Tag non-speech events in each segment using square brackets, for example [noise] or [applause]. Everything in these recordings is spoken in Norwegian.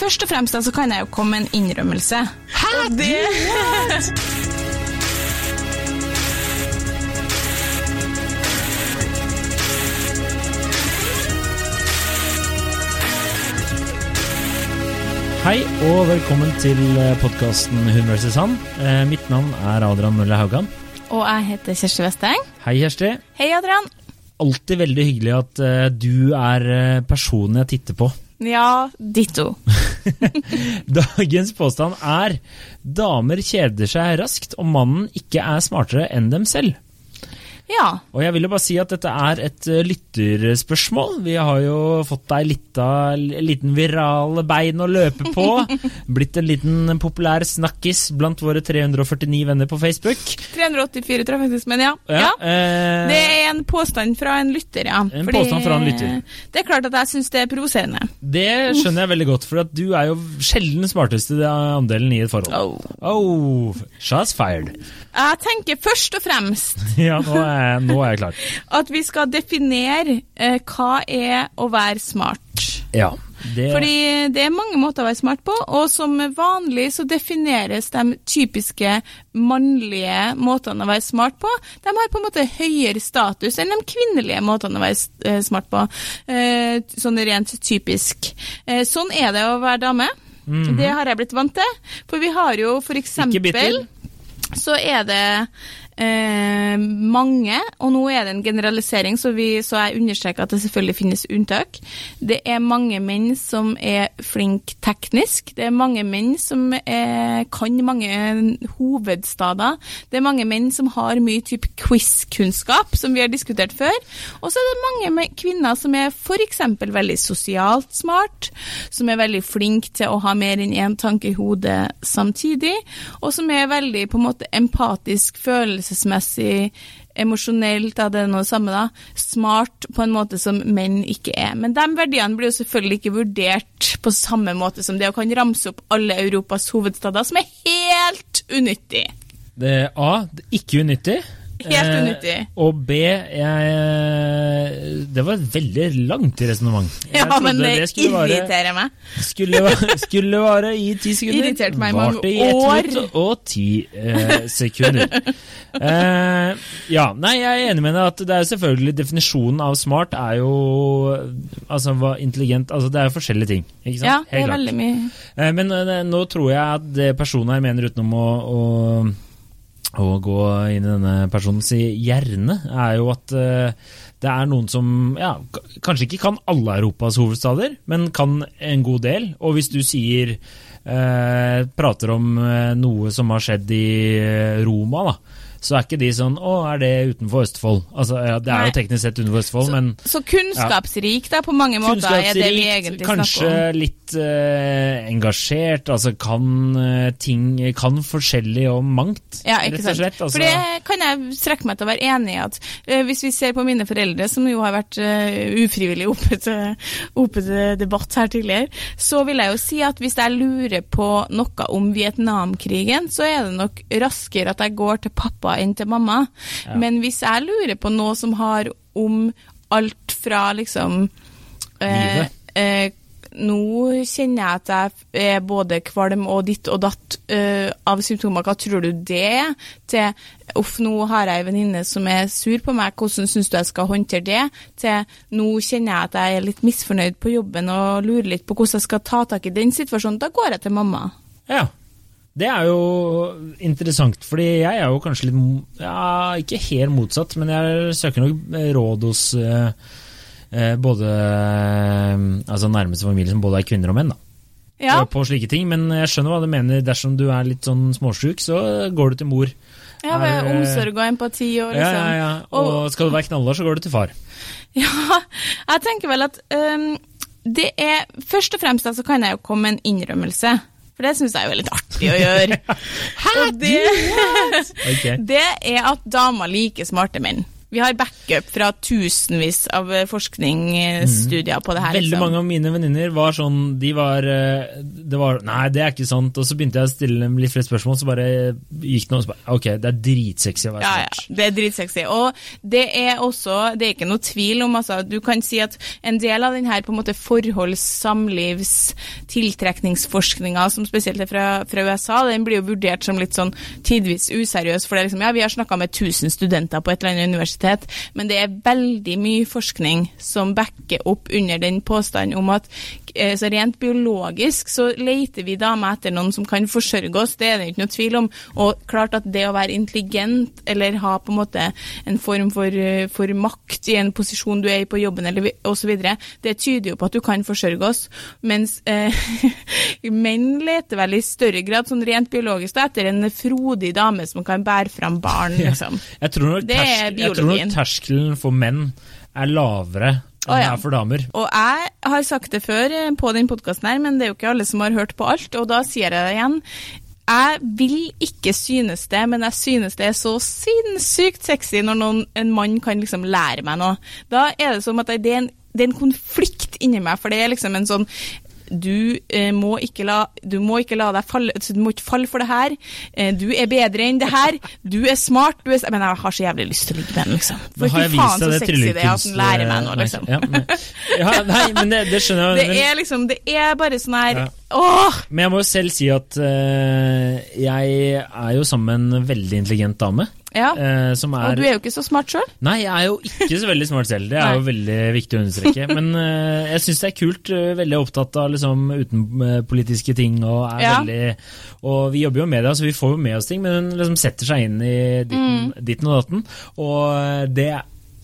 Først og fremst da, så kan jeg jo komme med en innrømmelse. Hæ? Og det... Hei og velkommen til podkasten Hun vs. han. Eh, mitt navn er Adrian Mølle Haugan. Og jeg heter Kjersti Westeng. Hei, Kjersti. Hei, Adrian. Alltid veldig hyggelig at eh, du er eh, personen jeg titter på. Ja, ditto. [laughs] Dagens påstand er damer kjeder seg raskt om mannen ikke er smartere enn dem selv. Ja. Og jeg vil jo bare si at dette er et uh, lytterspørsmål. Vi har jo fått deg litt av liten viral bein å løpe på. [laughs] Blitt en liten populær snakkis blant våre 349 venner på Facebook. 384 tror jeg faktisk, men ja. Ja, ja. eh, Det er en påstand fra en lytter, ja. En påstand fra en lytter. Det er klart at jeg syns det er provoserende. Det skjønner jeg veldig godt, for at du er jo sjelden smarteste andelen i et forhold. Oh. Oh, shots fired. Jeg tenker først og fremst [laughs] Ja, nå er, nå er jeg klar. [laughs] at vi skal definere eh, hva er å være smart. Ja, det Fordi det er mange måter å være smart på, og som vanlig så defineres de typiske mannlige måtene å være smart på. De har på en måte høyere status enn de kvinnelige måtene å være eh, smart på. Eh, sånn rent typisk. Eh, sånn er det å være dame. Det har jeg blitt vant til. For vi har jo for eksempel så er det eh, mange, og nå er det en generalisering, så, vi, så jeg understreker at det selvfølgelig finnes unntak. Det er mange menn som er flinke teknisk. Det er mange menn som er, kan mange hovedstader. Det er mange menn som har mye type quiz-kunnskap, som vi har diskutert før. Og så er det mange kvinner som er f.eks. veldig sosialt smart, som er veldig flinke til å ha mer enn én tanke i hodet samtidig, og som er veldig på en måte empatisk, følelsesmessig, emosjonelt, ja, det er noe samme da, smart på en måte som menn ikke er. Men de verdiene blir jo selvfølgelig ikke vurdert på samme måte som det å kan ramse opp alle Europas hovedstader, som er helt unyttig. Det er A. Ikke unyttig. Helt Eh, unyttig. og B jeg, Det var et veldig langt resonnement. Ja, men det, det irriterer meg. Skulle, skulle vare i ti sekunder. Irriterte meg i mange Varte i ett år. og ti eh, sekunder. Eh, ja, nei, jeg er enig med deg at det er selvfølgelig Definisjonen av smart er jo Altså hva intelligent Altså det er jo forskjellige ting. Ikke sant? Ja, det er veldig mye. Eh, Men eh, nå tror jeg at det personen her mener utenom å, å, å gå inn i denne personens hjerne, er jo at eh, det er noen som ja, kanskje ikke kan alle Europas hovedstader, men kan en god del. Og hvis du sier eh, prater om eh, noe som har skjedd i Roma, da, så er ikke de sånn Å, er det utenfor Østfold? Altså, ja, det er Nei. jo teknisk sett utenfor Østfold, men Så kunnskapsrik da, på mange måter, er det vi egentlig snakker om. Kanskje litt eh, engasjert, altså kan eh, ting Kan forskjellig om mangt, Ja, ikke rett og slett. Altså, For det kan jeg strekke meg til å være enig i at eh, hvis vi ser på mine foreldre, som jo har vært eh, ufrivillig oppe til, oppe til debatt her tidligere, så vil jeg jo si at hvis jeg lurer på noe om Vietnamkrigen, så er det nok raskere at jeg går til pappa enn til mamma. Ja. Men hvis jeg lurer på noe som har om alt fra liksom eh, eh, nå kjenner jeg at jeg er både kvalm og ditt og datt eh, av symptomer. Hva tror du det er? Til uff, nå har jeg en venninne som er sur på meg, hvordan syns du jeg skal håndtere det? Til nå kjenner jeg at jeg er litt misfornøyd på jobben og lurer litt på hvordan jeg skal ta tak i den situasjonen. Da går jeg til mamma. Ja. Det er jo interessant, fordi jeg er jo kanskje litt Ja, ikke helt motsatt, men jeg søker nok råd hos eh, både eh, altså nærmeste familie som både er kvinner og menn. da. Ja, På slike ting, Men jeg skjønner hva du mener. Dersom du er litt sånn småsjuk, så går du til mor. ja med er, omsorg og empati og liksom. ja, ja. Og skal du være knallhard, så går du til far. [laughs] Ja, jeg tenker vel at um, det er Først og fremst så altså, kan jeg jo komme med en innrømmelse. For det syns jeg er jo litt artig å gjøre. [laughs] Hæ? det, [laughs] okay. det er at damer liker smarte menn. Vi har backup fra tusenvis av eh, forskningsstudier på det her. Veldig liksom. mange av mine venninner var sånn De var eh, Det var Nei, det er ikke sant. Og så begynte jeg å stille dem litt flere spørsmål, så bare gikk det noe så bare Ok, det er dritsexy å være Ja, ja, det er dritsexy. Og det er også Det er ikke noe tvil om altså, Du kan si at en del av den her på en måte forholds-, samlivs-, tiltrekningsforskninga, som spesielt er fra, fra USA, den blir jo vurdert som litt sånn tidvis useriøs. For det er liksom Ja, vi har snakka med 1000 studenter på et eller annet universitet, men det er veldig mye forskning som backer opp under den påstanden om at så rent biologisk så leter vi damer etter noen som kan forsørge oss, det er det ikke noe tvil om. Og klart at det å være intelligent eller ha på en måte en form for, eh, for makt i en posisjon du er i på jobben eller videre, det tyder jo på at du kan forsørge oss. Mens eh, [laughs] menn leter vel i større grad sånn rent biologisk da, etter en frodig dame som kan bære fram barn, liksom. Jeg tror nok, Det er biologien. jeg tror nok terskelen for menn er lavere ja. er for damer. Og jeg har sagt det før eh, på den podkasten her, men det er jo ikke alle som har hørt på alt, og da sier jeg det igjen. Jeg vil ikke synes det, men jeg synes det er så sinnssykt sexy når noen, en mann kan liksom lære meg noe. Da er det som at det er en, det er en konflikt inni meg, for det er liksom en sånn du, eh, må ikke la, du må ikke la deg falle altså, Du må ikke falle for det her. Eh, du er bedre enn det her. Du er smart. Du er, men jeg har så jævlig lyst til å ligge med den, liksom. For ikke fy faen så det sexy det er at den lærer meg noe, nei, liksom. Ja, men, ja, nei, men det, det skjønner jeg. [laughs] Det er liksom, det er bare sånn her Ja. Åh! Men jeg må jo selv si at uh, jeg er jo sammen med en veldig intelligent dame. Ja. uh, som er Og du er jo ikke så smart sjøl. Nei, jeg er jo ikke så veldig smart selv. Det er jo veldig viktig å understreke. Men uh, [laughs] jeg syns det er kult. veldig opptatt av liksom utenpolitiske ting. Og, er Ja. veldig, og vi jobber jo med det, så vi får jo med oss ting, men hun liksom setter seg inn i ditten, Mm. ditten og datten. Og det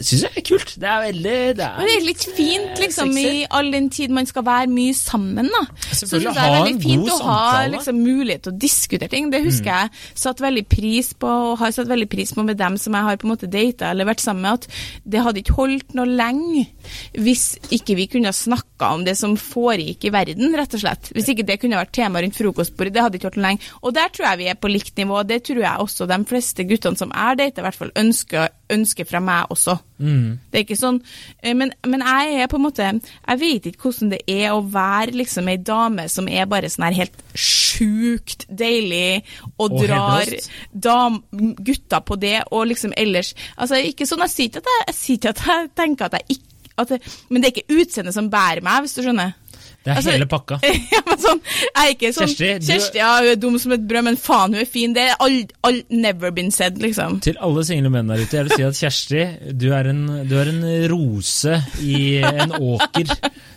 syns jeg er kult. Det er veldig det Men det er litt fint, liksom, sexy. i all den tid man skal være mye sammen, da. Så det er veldig fint å ha liksom, mulighet til å diskutere ting. Det husker jeg satt veldig pris på, og har satt veldig pris på med dem som jeg har på en måte data eller vært sammen med, at det hadde ikke holdt noe lenge hvis ikke vi kunne ha snakka om det som foregikk i verden, rett og slett. Hvis ikke det kunne vært tema rundt frokostbordet, det hadde ikke holdt noe lenge. Og der tror jeg vi er på likt nivå, det tror jeg også de fleste guttene som er data, i hvert fall ønsker, ønsker fra meg også. Mm. Det er ikke sånn eh, men, men jeg er på en måte Jeg vet ikke hvordan det er å være liksom ei dame som er bare sånn her helt sjukt deilig og, Og drar gutta dam, på det, og liksom ellers Altså, ikke sånn, jeg sier ikke at jeg, jeg, at jeg tenker at jeg ikke at det, Men det er ikke utseendet som bærer meg, hvis du skjønner. Det er Altså, hele pakka. [laughs] ja, men sånn, jeg er ikke sånn Kjersti, du- Kjersti, ja, hun er dum som et brød, men faen, hun er fin. Det er all, all, never been said, liksom. Til alle single menn der ute, jeg vil si at Kjersti, du er en, du er en rose i en åker.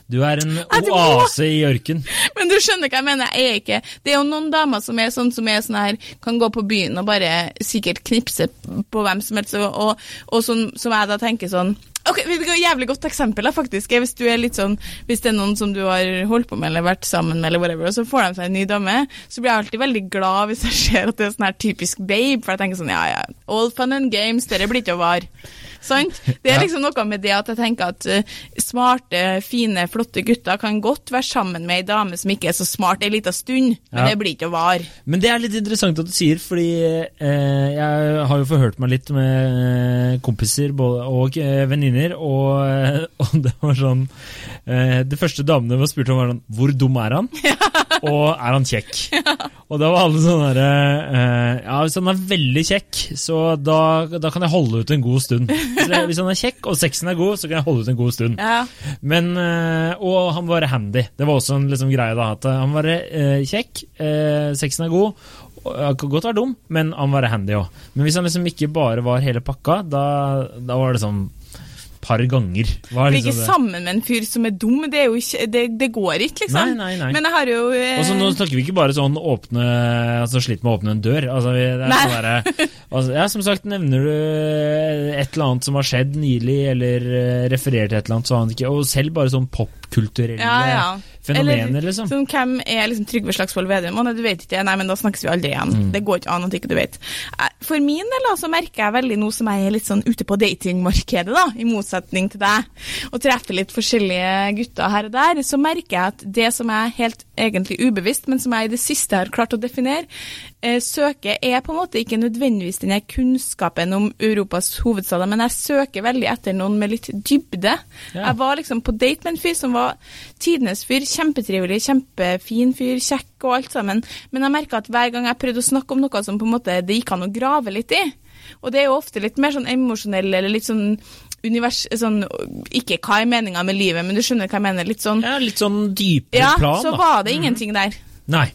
Du er en [laughs] oase i ørken. Men du skjønner hva jeg mener, jeg er ikke Det er jo noen damer som er sånn som er sånn her, kan gå på byen og bare sikkert knipse på hvem som helst, og, og, og sånn, som jeg da tenker sånn Ok, vi et jævlig godt eksempel da, faktisk. Hvis sånn, hvis det er noen som du har holdt på med eller vært sammen med, whatever, og så får de seg en ny dame, så blir jeg alltid veldig glad hvis jeg [laughs] ser at det er sånn her typisk babe, for jeg tenker sånn, ja, ja, all fun and games, dere blir ikke å vare. Sant? Det er liksom noe med det at jeg tenker at eh, smarte, fine, flotte gutter kan godt være sammen med ei dame som ikke er så smart en liten stund, men Ja. det blir ikke å vare. Men det er litt interessant at du sier, fordi eh, jeg har jo forhørt meg litt med kompiser både, og eh, venninner, og, eh, [laughs] og det var sånn eh, Det første damene var spurt om, var sånn Hvor dum er han? [laughs] Og er han kjekk? [laughs] Og da var alle sånn herre eh, Ja, hvis han er veldig kjekk, så da, da kan jeg holde ut en god stund. Jeg, hvis han er kjekk, og sexen er god, så kan jeg holde ut en god stund. Ja. Men, eh, og han var handy. Det var også en liksom, greie. da, at Han var eh, kjekk, eh, sexen er god. Han kan godt være dum, men han var handy òg. Men hvis han liksom ikke bare var hele pakka, da, da var det sånn par ganger. Hva liksom ikke sammen med en fyr som er dum, det, er ikke, det, det går ikke, liksom. Nei, nei, nei. Men jeg har jo eh, Også, Nå snakker vi ikke bare sånn åpne altså Slitt med å åpne en dør. Altså, vi, det er Nei. sånn altså, ja, Som sagt, nevner du et eller annet som har skjedd nylig, eller eh, refererer til et eller annet, så har han ikke Og selv bare sånn popkulturelle ja, ja. Fenomener, Eller, liksom. Sånn, hvem er liksom Trygve Slagsvold Vedum? Å, nei, du vet ikke. Nei, men da snakkes vi aldri igjen. Mm. Det går ikke an at ikke du vet. Eh, For min del så merker jeg veldig nå som jeg er litt sånn ute på datingmarkedet, da, i motsetning til deg, og treffer litt forskjellige gutter her og der, så merker jeg at det som jeg helt egentlig ubevisst, men som jeg i det siste har klart å definere. Eh, søker er på en måte ikke nødvendigvis denne kunnskapen om Europas hovedstader, men jeg søker veldig etter noen med litt dybde. Ja. Jeg var liksom på date med en fyr som var tidenes fyr, kjempetrivelig, kjempefin fyr, kjekk og alt sammen, men jeg merka at hver gang jeg prøvde å snakke om noe som på en måte det gikk an å grave litt i, og det er jo ofte litt mer sånn emosjonell eller litt sånn univers... Sånn, ikke hva er meninga med livet, men du skjønner hva jeg mener? Litt sånn Ja, litt sånn dypere ja, plan, da. Så var det ingenting der. Nei.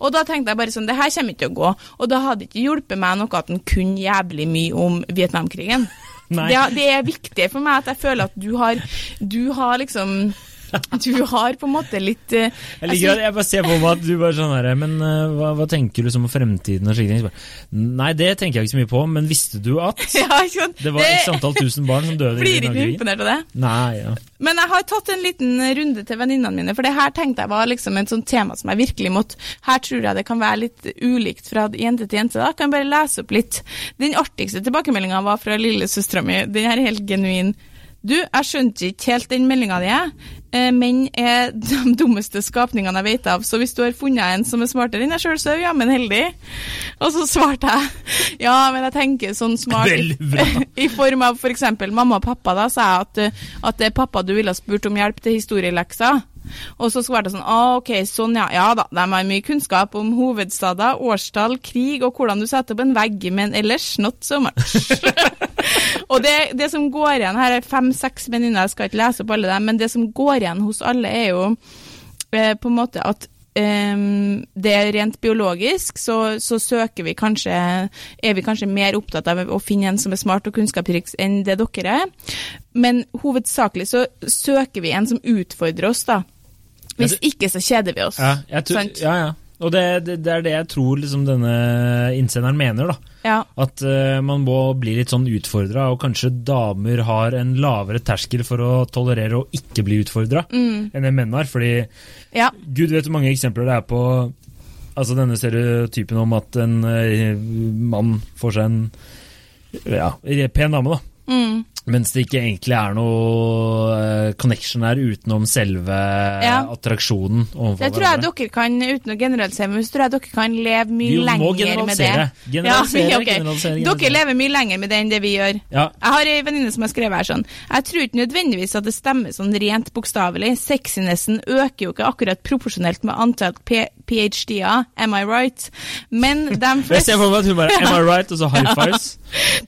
Og da tenkte jeg bare sånn, det her kommer ikke til å gå. Og da hadde ikke hjulpet meg noe at han kunne jævlig mye om Vietnamkrigen. [laughs] Det, det, er viktig for meg at jeg føler at du har, du har liksom [laughs] Du har på en måte litt uh, Jeg liker at jeg bare ser på meg at du bare sånn her Men uh, hva, hva, tenker du som om fremtiden og slike ting? Nei, det tenker jeg ikke så mye på, men visste du at [laughs] ja, det var x antall tusen barn som døde i Blir ikke imponert av det? Nei, ja. Men jeg har tatt en liten runde til venninnene mine, for det her tenkte jeg var liksom et sånt tema som jeg virkelig måtte Her tror jeg det kan være litt ulikt fra jente til jente. da, Kan jeg bare lese opp litt. Den artigste tilbakemeldinga var fra lillesøstera mi. Den er helt genuin. Du, jeg skjønte ikke helt den meldinga di. Eh, menn er de [laughs] dummeste skapningene jeg vet av, så hvis du har funnet en som er smartere enn deg sjøl, så er du jammen heldig. Og så svarte jeg [laughs] ja, men jeg tenker sånn smart i, [laughs] i form av f.eks. For mamma og pappa. Da sa jeg at, at det er pappa du ville ha spurt om hjelp til historielekser. Og så skal det være sånn ah, ok, sånn ja, ja da, de har mye kunnskap om hovedstader, årstall, krig og hvordan du setter opp en vegg, men ellers not so much. [laughs] Og det, det, som går igjen her, er fem-seks venninner, jeg skal ikke lese opp alle dem, men det som går igjen hos alle, er jo eh, på en måte at Um, det er rent biologisk, så, så, søker vi kanskje Er vi kanskje mer opptatt av å finne en som er smart og kunnskapsrik enn det dere er. Men hovedsakelig så søker vi en som utfordrer oss, da. Hvis ikke så kjeder vi oss. Ja, tror, ja, ja. Og det, det, det, er det jeg tror liksom denne innsenderen mener. da. Ja. At uh, man må bli litt sånn utfordra, og kanskje damer har en lavere terskel for å tolerere å ikke bli utfordra mm. enn det menn har. Fordi ja. gud vet hvor mange eksempler det er på altså denne stereotypen om at en uh, mann får seg en ja, pen dame, da. Mm. Mens det ikke egentlig er noe uh, connection her utenom selve ja. attraksjonen. Det tror jeg dere kan, uten å generalisere, men tror jeg dere kan leve mye lenger med det. Generalisere, ja, [laughs] [laughs] okay. generalisere, Dere lever mye lenger med det enn det vi gjør. Ja. Jeg har ei venninne som har skrevet her sånn Jeg tror ikke nødvendigvis at det stemmer sånn rent bokstavelig. Sexinessen øker jo ikke akkurat proporsjonelt med antall ph.d.-er, am I right? Men de fleste [laughs] Jeg ser for meg at hun bare am I right, og så high fives.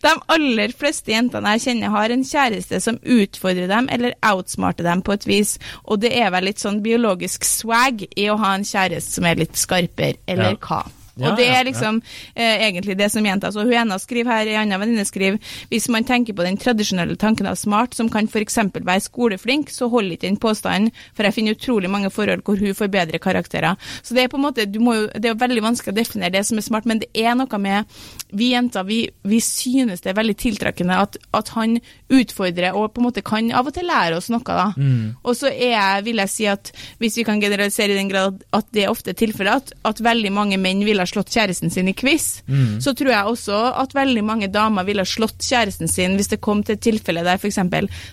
De aller fleste jentene jeg kjenner, har en kjæreste som utfordrer dem eller outsmarter dem på et vis. Og det er vel litt sånn biologisk swag i å ha en kjæreste som er litt skarpere, eller ja. hva? Ja, og det er liksom eh, egentlig det som gjentas. Og hun ene skriver her, ei anna venninne skriver hvis man tenker på den tradisjonelle tanken av smart, som kan f.eks. være skoleflink, så holder ikke den påstanden, for jeg finner utrolig mange forhold hvor hun får bedre karakterer. Så det er på en måte, jo, det er veldig vanskelig å definere det som er smart, men det er noe med vi jenter, vi, vi synes det er veldig tiltrekkende at, at, han utfordrer og på en måte kan av og til lære oss noe, da. Mm. Og så er vil jeg si at hvis vi kan generalisere i den grad at det er ofte tilfellet, at, at veldig mange menn ha slått kjæresten sin i quiz, mm. så tror jeg også at veldig mange damer ville ha slått kjæresten sin hvis det kom til et tilfelle der f.eks.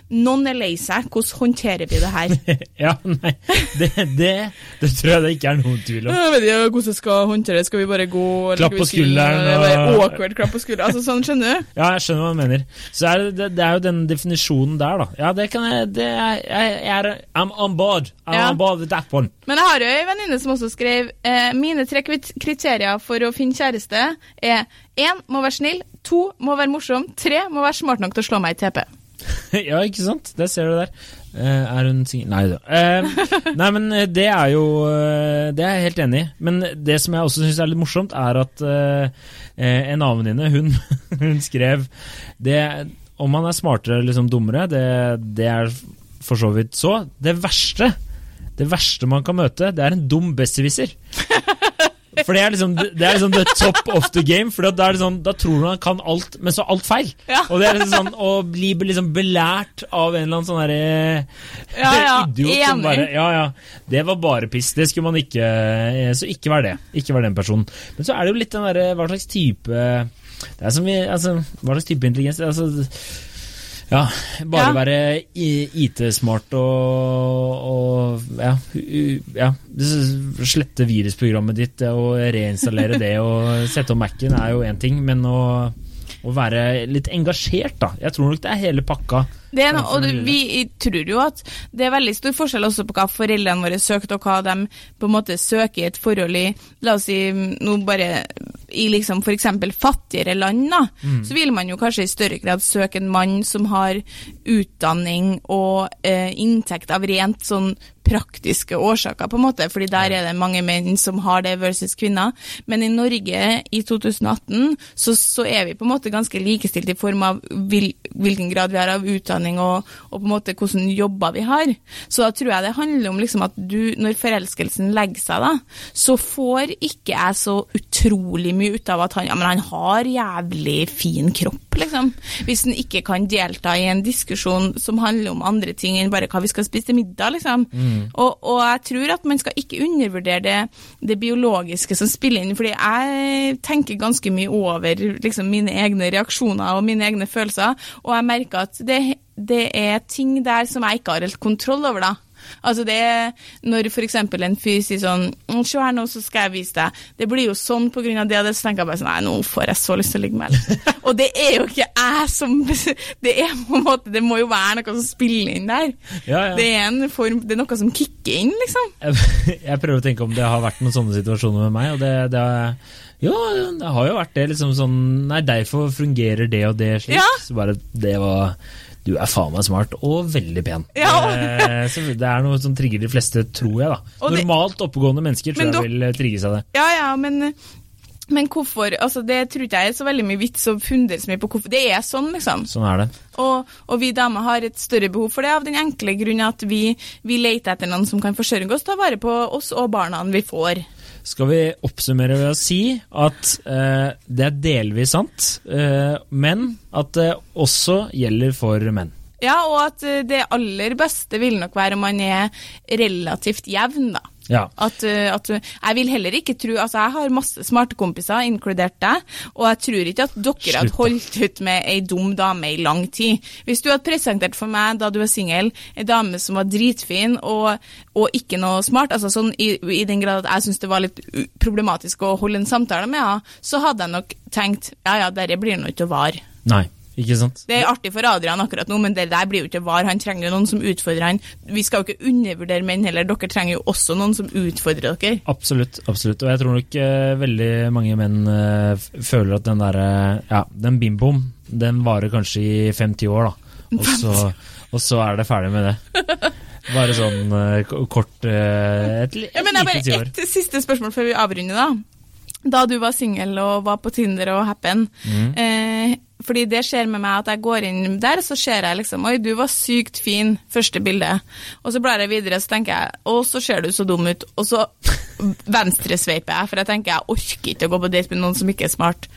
noen er lei seg, hvordan håndterer vi det her? [laughs] ja, nei, det, det, det, tror jeg det ikke er noen tvil om. Jeg vet ikke hvordan jeg skal håndtere det, skal vi bare gå Klapp på skulderen og Awkward klapp på skulderen, altså sånn, skjønner du? Ja, jeg skjønner hva du mener. Så er det, det, er jo den definisjonen der, da. Ja, det kan jeg, det er, jeg, er I'm on board. I'm ja. on board with that one. Men jeg har jo ei venninne som også skrev eh, mine tre kriterier kriterier for å finne kjæreste er én må være snill, to må være morsom, tre må være smart nok til å slå meg i TP. [laughs] ja, ikke sant? Det ser du der. Uh, er hun singel Nei da. Uh, nei, men eh, det er jo uh, Det er jeg helt enig i. Men det som jeg også syns er litt morsomt, er at en annen venninne, hun, [laughs] hun, skrev det, Om man er smartere eller liksom dummere, det, det er for så vidt så. Det verste det verste man kan møte, det er en dum besserwisser. [laughs] For det er, liksom, det er liksom the top of the game. For da, liksom, da tror du han kan alt, men så alt feil. Ja. Og det er liksom sånn Å bli liksom belært av en eller annen sånn derre ja, ja. idiot som bare Ja, ja. Det var bare piss. Det skulle man ikke eh, Så ikke vær det. Ikke vær den personen. Men så er det jo litt den derre Hva slags type Det er som vi Altså, hva slags type intelligens Altså Ja, bare Ja. være IT-smart og, og ja, ja. Slette virusprogrammet ditt og reinstallere det og sette opp Mac-en er jo én ting, men å, å være litt engasjert, da. Jeg tror nok det er hele pakka. Det er noe, og vi tror jo at det er veldig stor forskjell også på hva foreldrene våre søkte, og hva de på en måte søker i et forhold i La oss si nå bare i liksom f.eks. fattigere land, da, så vil man jo kanskje i større grad søke en mann som har utdanning og eh, inntekt av rent sånn praktiske årsaker, på en måte, fordi der er det mange menn som har det versus kvinner. Men i Norge i 2018 så, så er vi på en måte ganske likestilt i form av vil, hvilken grad vi har av utdanning og, og på en måte hvordan jobber vi har. Så da tror jeg det handler om liksom at du, når forelskelsen legger seg, da, så får ikke jeg så utrolig mye ut av at han, ja, men han har jævlig fin kropp, liksom. Hvis han ikke kan delta i en diskusjon som handler om andre ting enn bare hva vi skal spise til middag, liksom. Og, og jeg tror at man skal ikke undervurdere det, det biologiske som spiller inn, fordi jeg tenker ganske mye over liksom, mine egne reaksjoner og mine egne følelser, og jeg merker at det, det er ting der som jeg ikke har helt kontroll over, da. Altså det er Når f.eks. en fyr sier sånn 'Se her nå, så skal jeg vise deg'. Det blir jo sånn på grunn av det og det, så tenker jeg bare sånn Nei, nå får jeg så lyst til å ligge med deg. [laughs] og det er jo ikke jeg som Det er på en måte Det må jo være noe som spiller inn der. Ja, ja. Det, er en form, det er noe som kicker inn, liksom. Jeg, [laughs] jeg prøver å tenke om det har vært noen sånne situasjoner med meg, og det, det har jo, det har jo vært det. liksom sånn Nei, derfor fungerer det og det slik. Ja. Så bare Det var Du er faen meg smart, og veldig pen. Ja. Eh, det er noe som trigger de fleste, tror jeg. da Normalt oppegående mennesker tror jeg vil eh, trigge seg det. Ja, ja, men men hvorfor altså Det tror ikke jeg er så veldig mye vits å fundere så mye på hvorfor. Det er sånn, liksom. Sånn er det. Og, og vi damer har et større behov for det av den enkle grunn at vi, vi leter etter noen som kan forsørge oss, ta vare på oss og barna vi får. Skal vi oppsummere ved å si at eh, det er delvis sant, eh, men at det også gjelder for menn. Ja, og at det aller beste vil nok være om man er relativt jevn, da. Ja. At, eh, at Jeg vil heller ikke tro Altså, jeg har masse smarte kompiser, inkludert deg, og jeg tror ikke at dere Slutt, hadde holdt ut med ei dum dame i lang tid. Hvis du hadde presentert for meg da du var singel, ei dame som var dritfin og, og ikke noe smart, altså sånn i, i den grad at jeg syntes det var litt problematisk å holde en samtale med henne, så hadde jeg nok tenkt ja ja, dette blir nå ikke å vare. Nei, ikke sant? Det er artig for Adrian akkurat nå, men det der blir jo ikke var. Han trenger jo noen som utfordrer han. Vi skal jo ikke undervurdere menn heller, dere trenger jo også noen som utfordrer dere. Absolutt. absolutt. Og jeg tror nok uh, veldig mange menn uh, føler at den derre Ja, den bimboen, den varer kanskje i 50 år, da. Og så, og så er det ferdig med det. [laughs] Bare sånn eh, kort et, Et, Ja, men det er bare ett siste spørsmål før vi avrunder, da. Da du var singel og var på Tinder og Happen. Mm. Eh, fordi det skjer med meg at jeg går inn der, så ser jeg liksom Oi, du var sykt fin, første bilde. Og så blar jeg videre, så tenker jeg Å, så ser du så dum ut. Og så venstresveiper jeg, for jeg tenker jeg orker ikke å gå på date med noen som ikke er smart.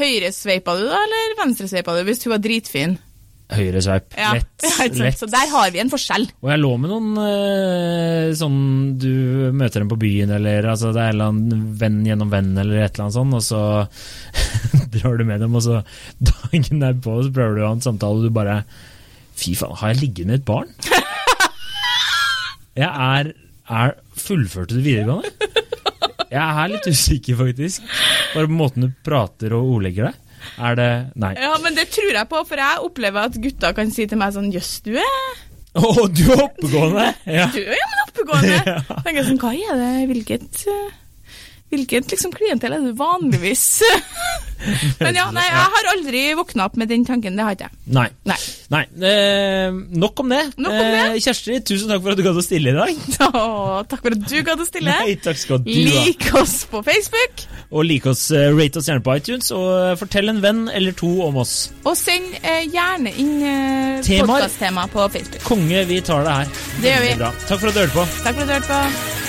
Høyresveipa du da, eller venstresveipa du hvis hun var dritfin? Høyresveip. Ja, Lett. [laughs] ja, lett. Så der har vi en forskjell. Og jeg lå med noen eh, sånn Du møter dem på byen, eller altså, det er en eller annen venn gjennom venn, eller et eller annet sånt, og så [laughs] drar du med dem, og så dagen derpå så prøver du å ha en samtale, og du bare Fy faen, har jeg ligget med et barn? [laughs] Jeg er, er Fullførte du videregående? Jeg er litt usikker, faktisk. Bare på måten du prater og ordlegger deg. Er det Nei. Ja, men det tror jeg på, for jeg opplever at gutta kan si til meg sånn Jøss, du er Å, du er oppegående! Ja. Du er jammen oppegående. [laughs] Ja. Tenker jeg sånn, hva er det, hvilket eh, Hvilket liksom klientell er det vanligvis? [laughs] men ja, nei, jeg har aldri våkna opp med den tanken, det har ikke jeg. Nei. Nei. Nei, eh, nok om det. Nok om det. Eh, Kjersti, tusen takk for at du gadd å stille i dag. [laughs] Å, takk for at du gadd å stille. Nei, takk skal du ha. Lik oss på Facebook, Og like oss, eh, rate oss gjerne på iTunes, og eh, fortell en venn eller to om oss. og send eh, gjerne inn eh, podkasttema på Facebook. Konge, vi tar det her. Det gjør vi. Bra. Takk for at du hørte på. Takk for at du hørte på.